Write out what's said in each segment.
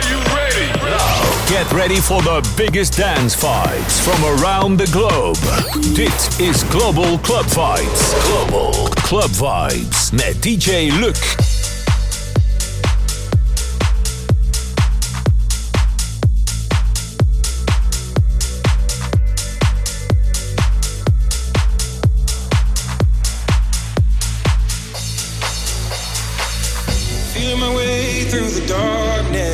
Are you ready? Get ready for the biggest dance fights from around the globe. This is Global Club Vibes. Global Club Vibes, met DJ Luc. darkness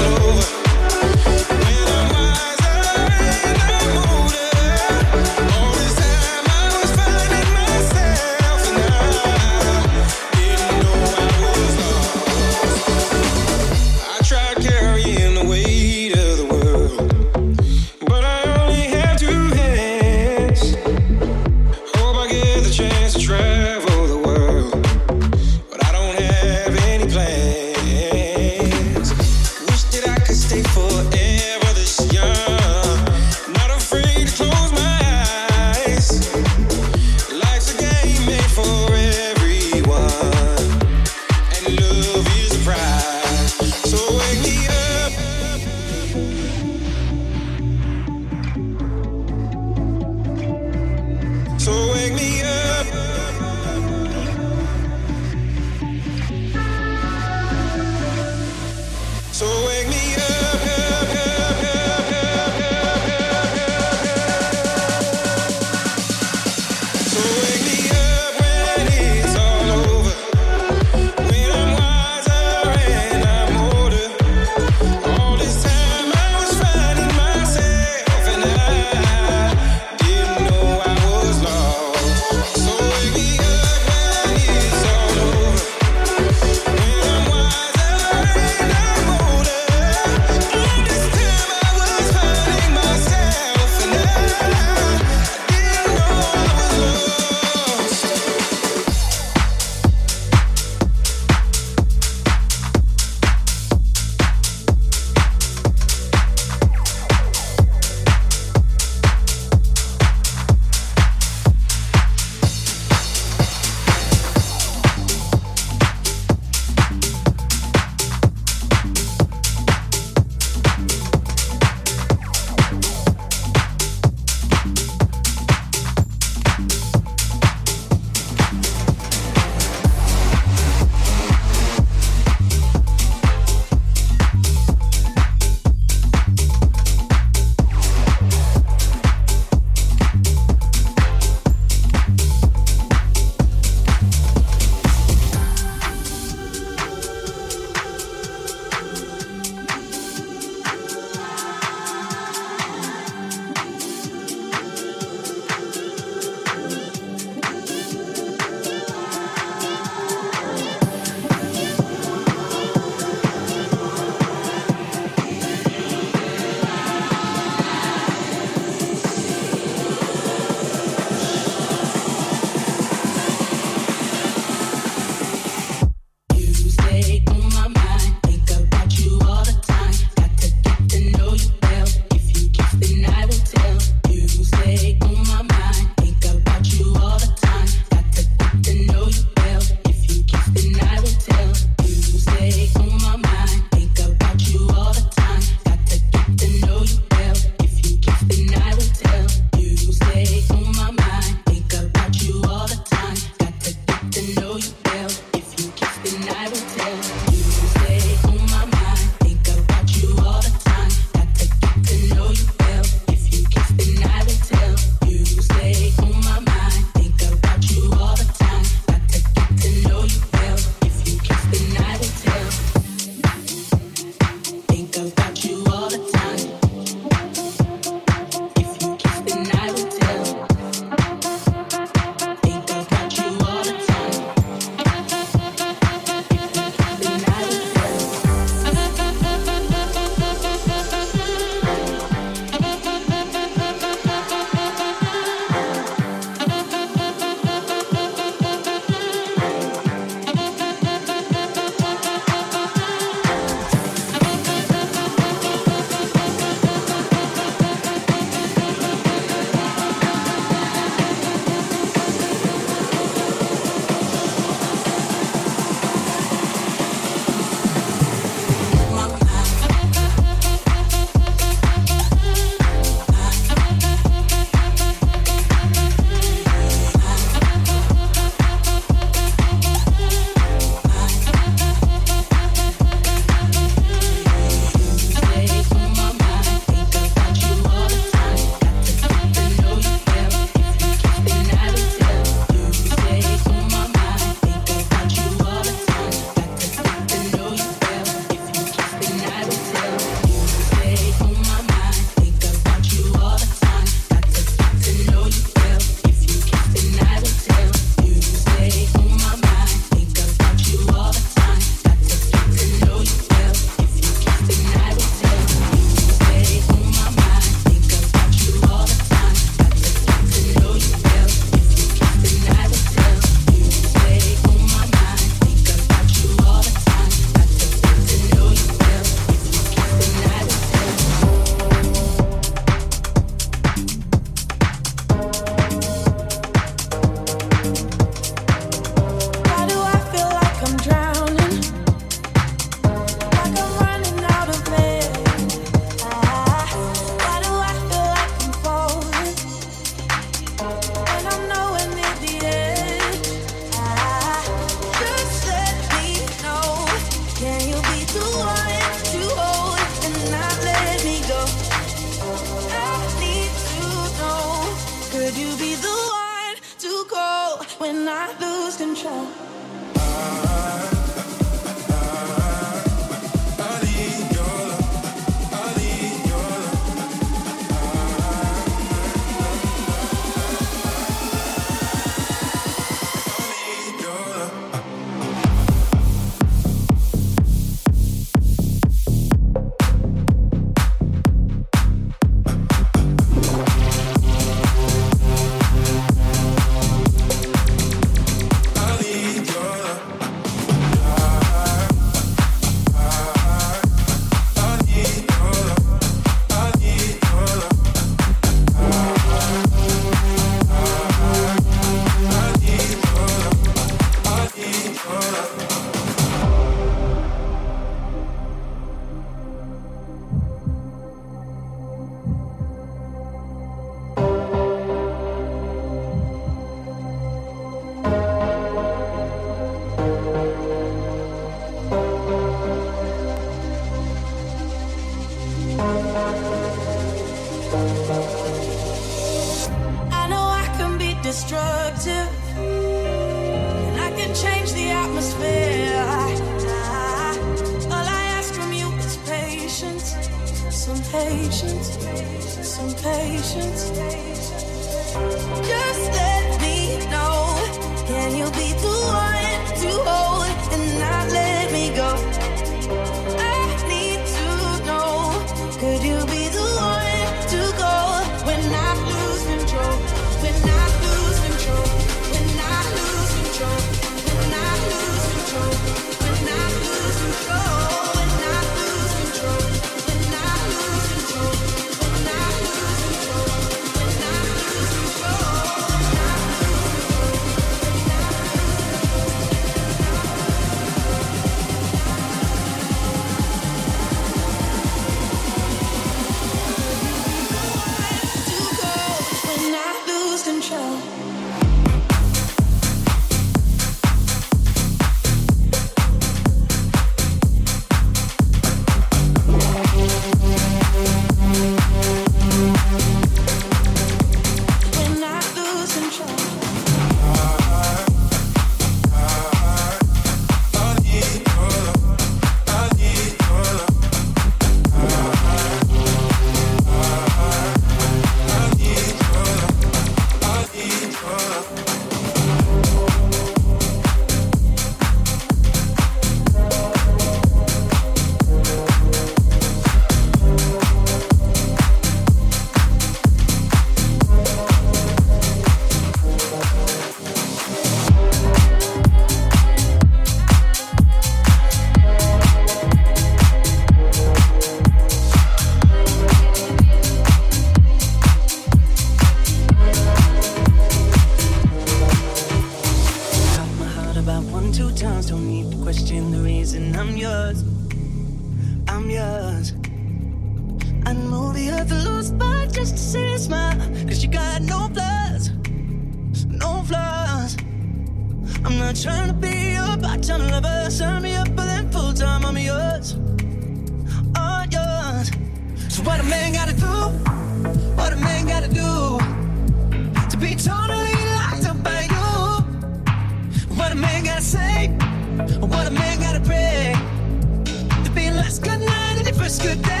a million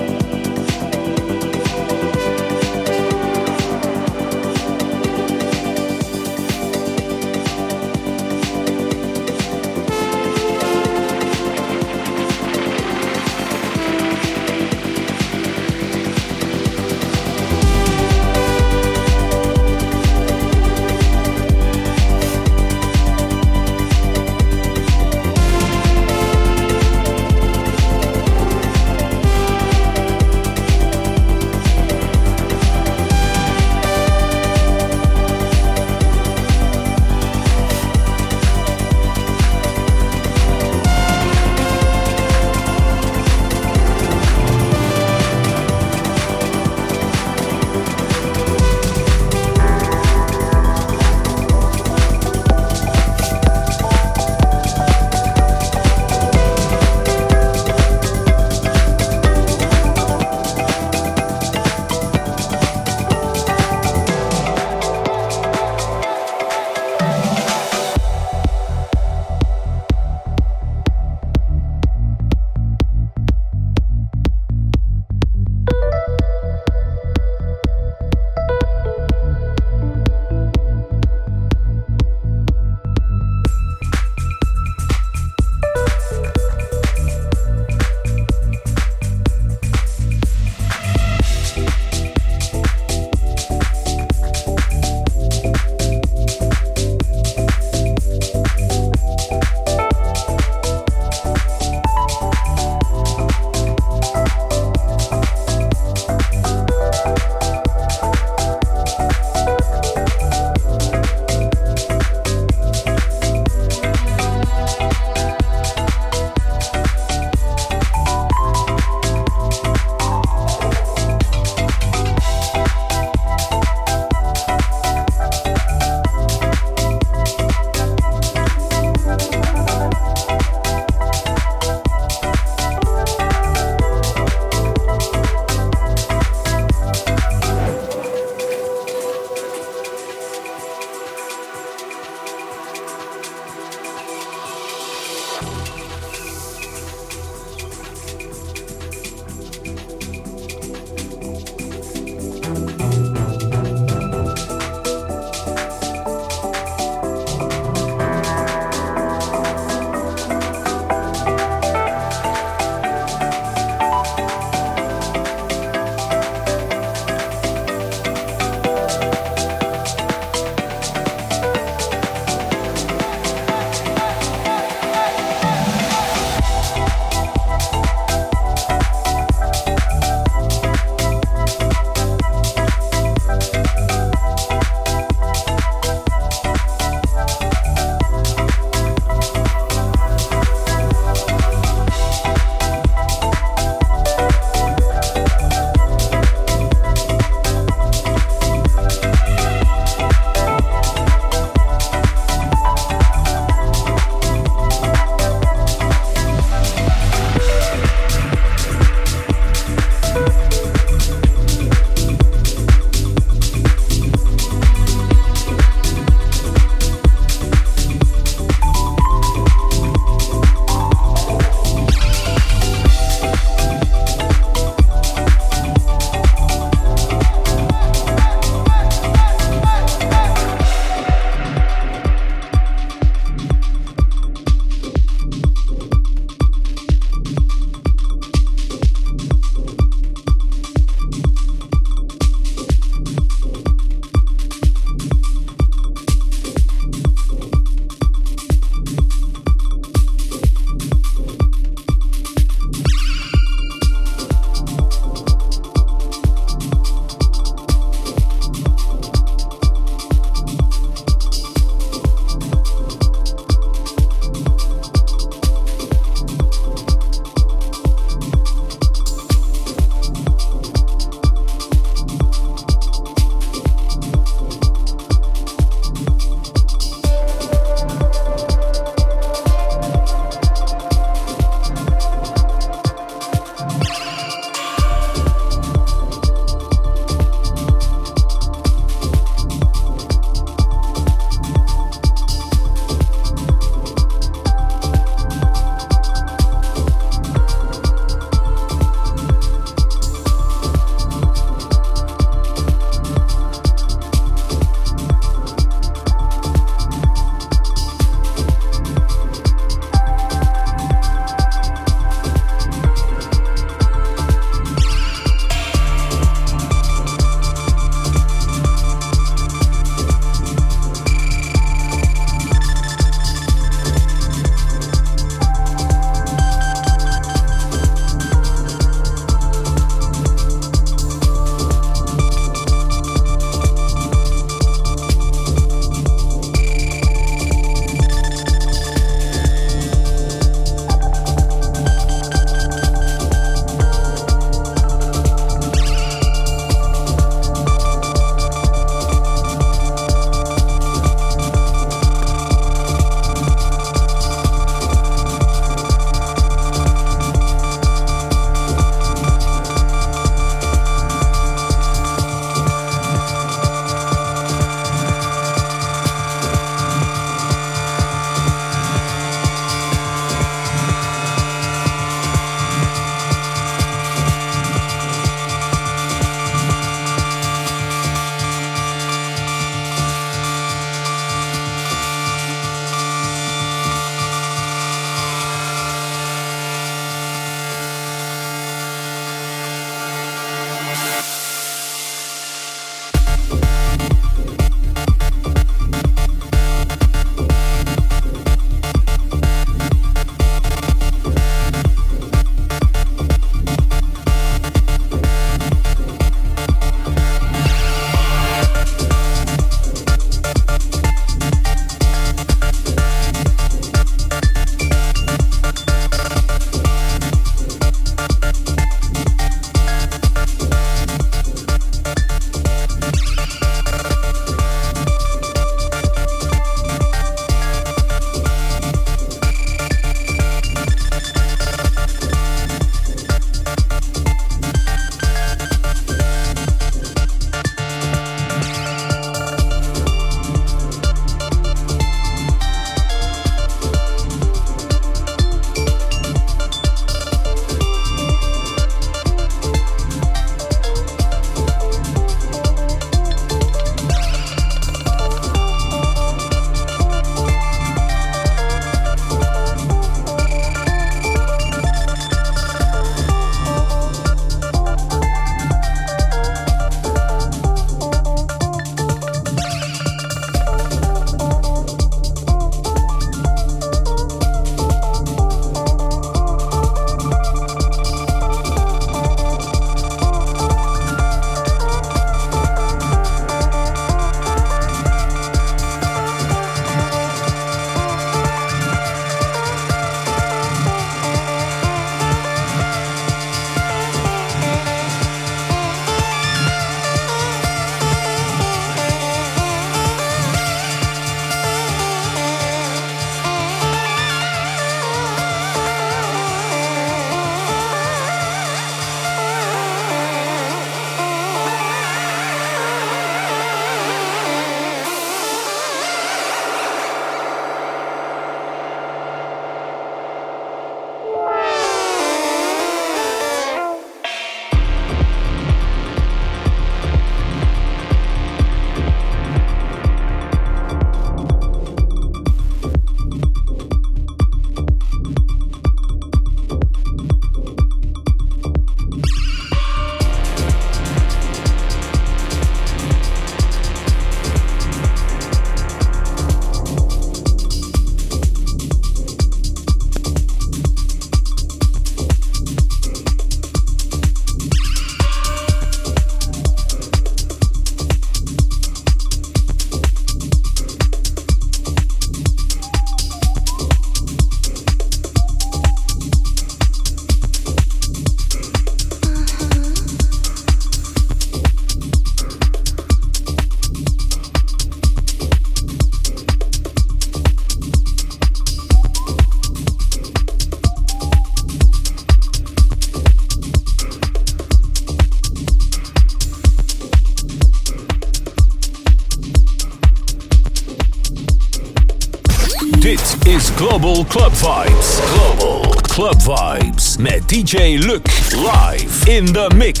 Global Club Vibes. Global Club Vibes met DJ Luc live in the mix.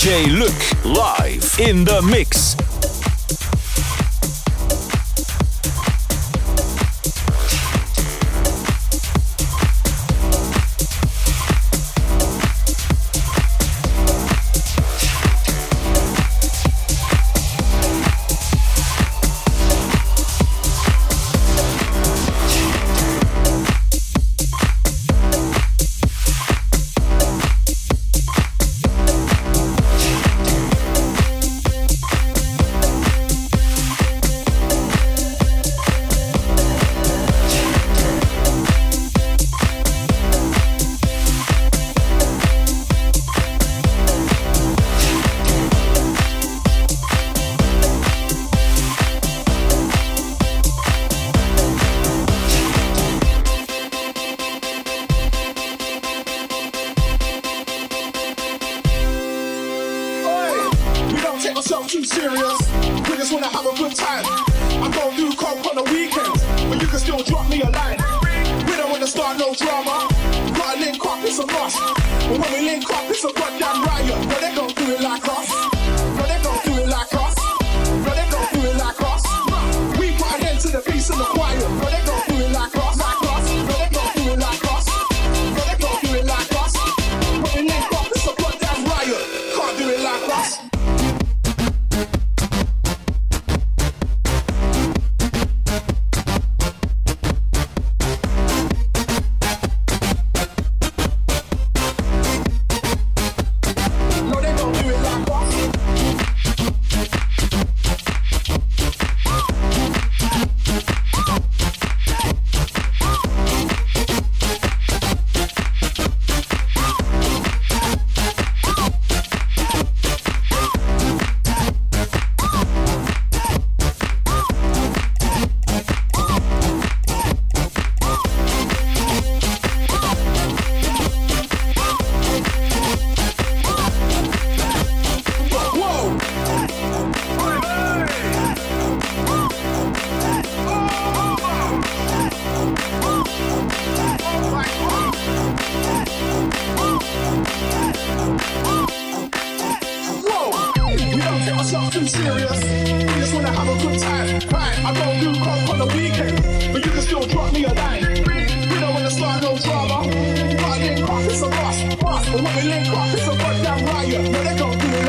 DJ Luke live in the mix.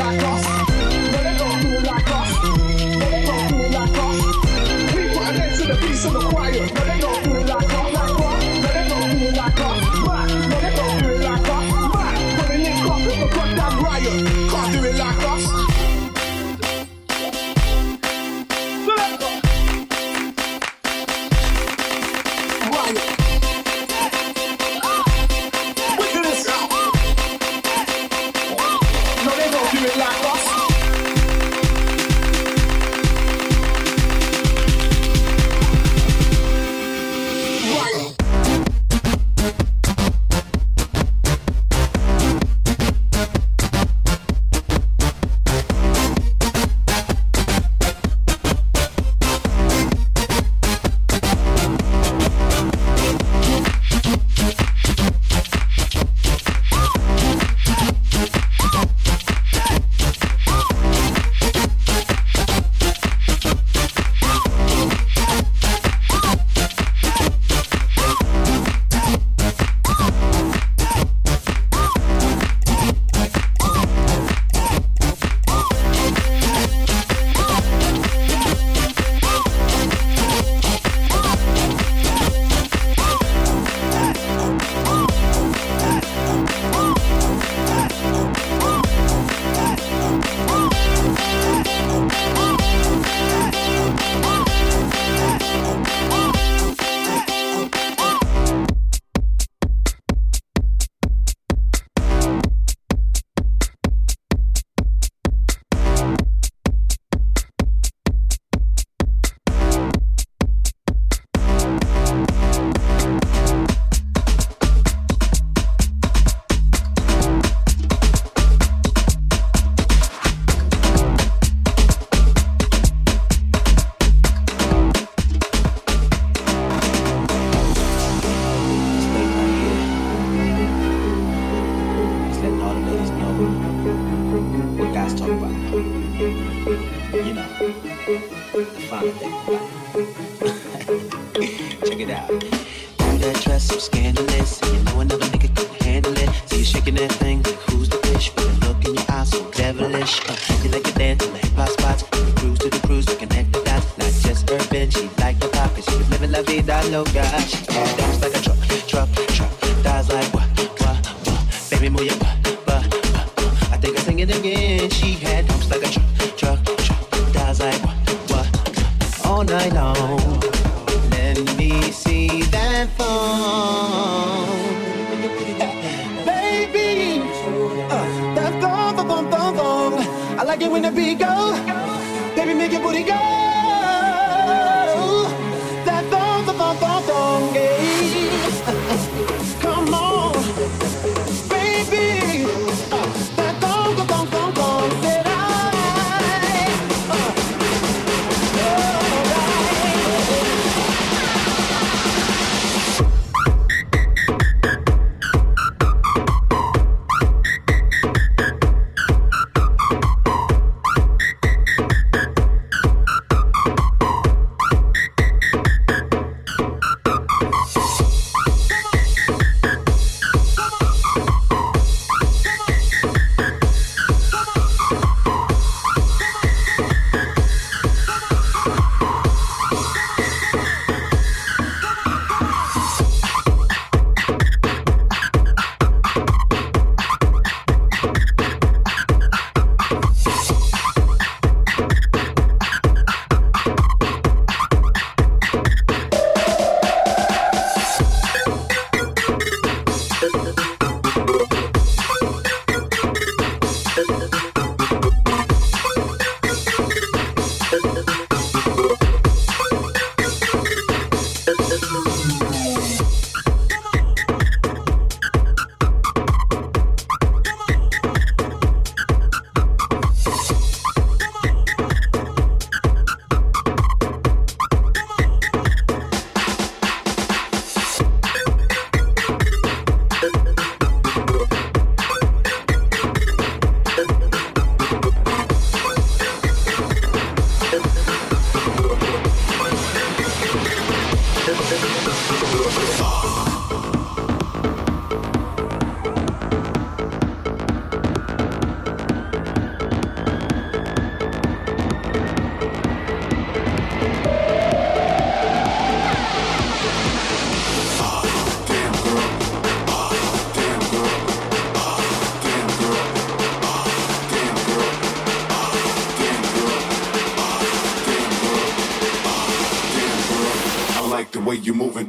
Like us. No, they don't do it like us. No, they don't do it like us. We put our end in the peace of the choir. No,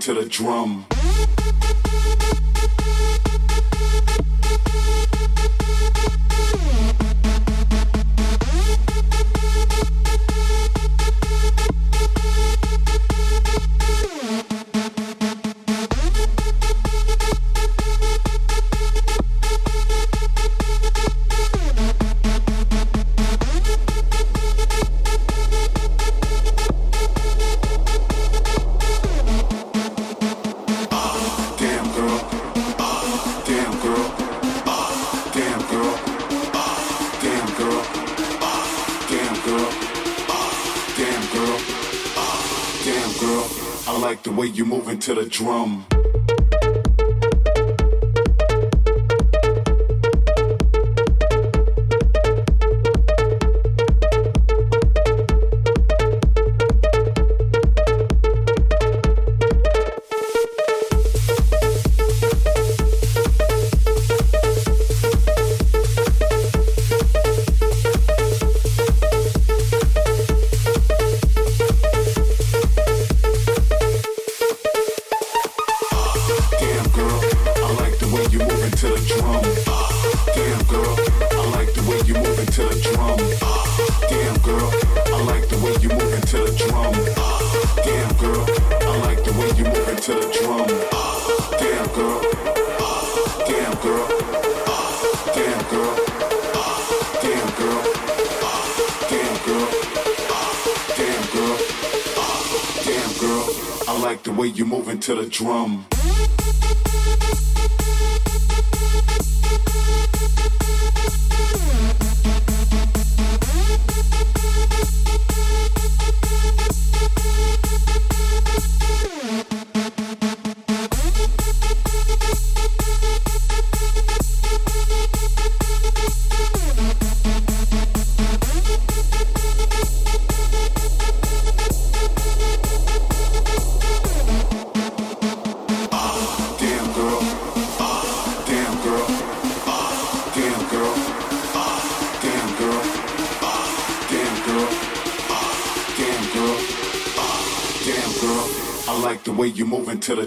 to the drum. To the drum.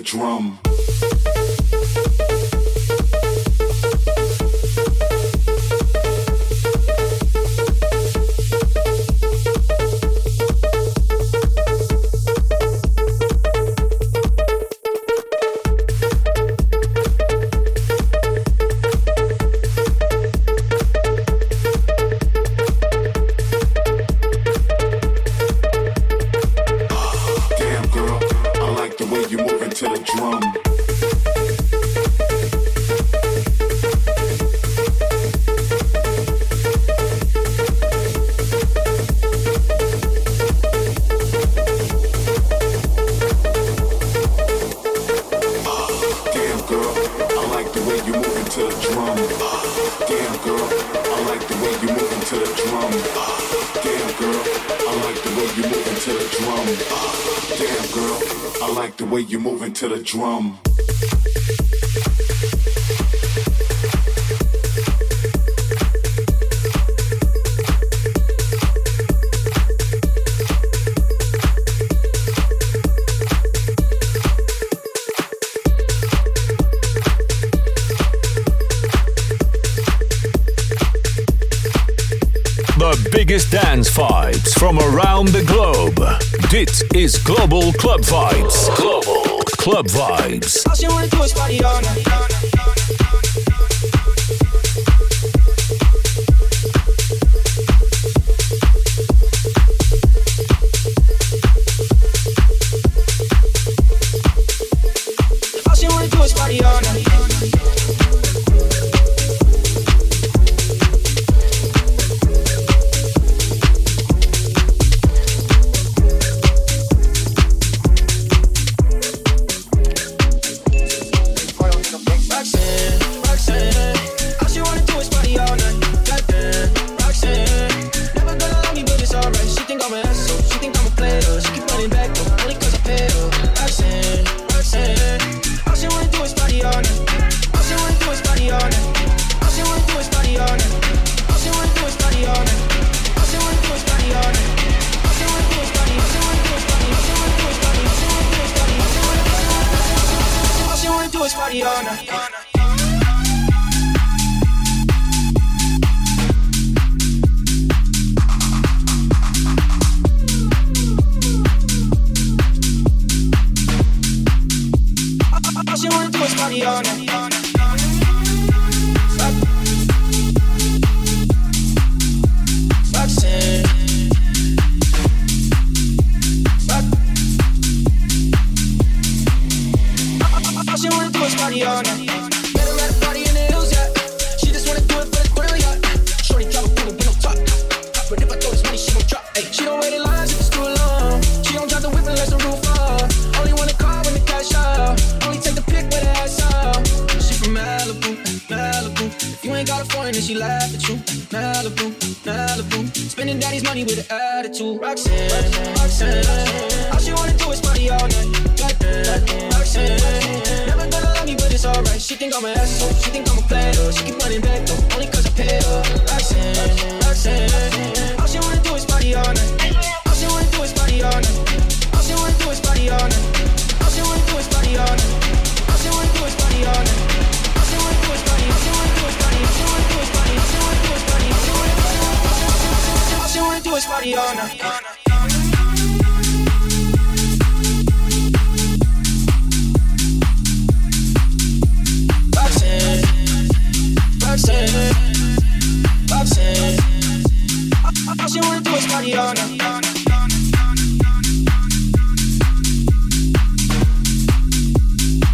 drum. from around the globe. Dit is Global Club Vibes. Global Club Vibes. attitude. Malibu, Malibu. Spending daddy's money with an attitude. Roxanne, Roxanne, Roxanne. All she wanna do is party all night. Roxanne, Roxanne. Never gonna love me, but it's alright. She think I'm an asshole. She think I'm a player. She keep running back though, only cause I pay her. Roxanne, Roxanne. All she wanna do is party all night. All she wanna do is party all night. All she wanna do is party all night. All she wanna do is party all night. All she wanna do is party all night. she wanna do is party all night. Roxanne, Roxanne, Roxanne. All she wanna do is party all night.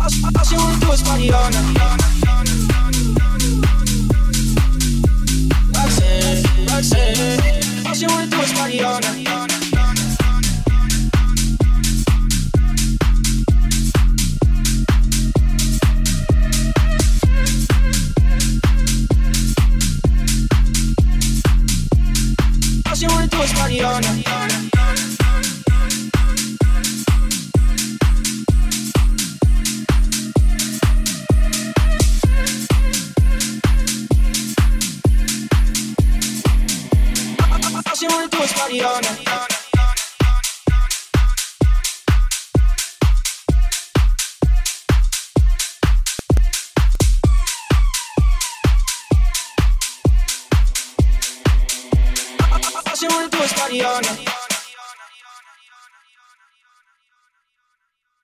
All she wanna do is party all night. Roxanne, Roxanne you wanna do a party all night.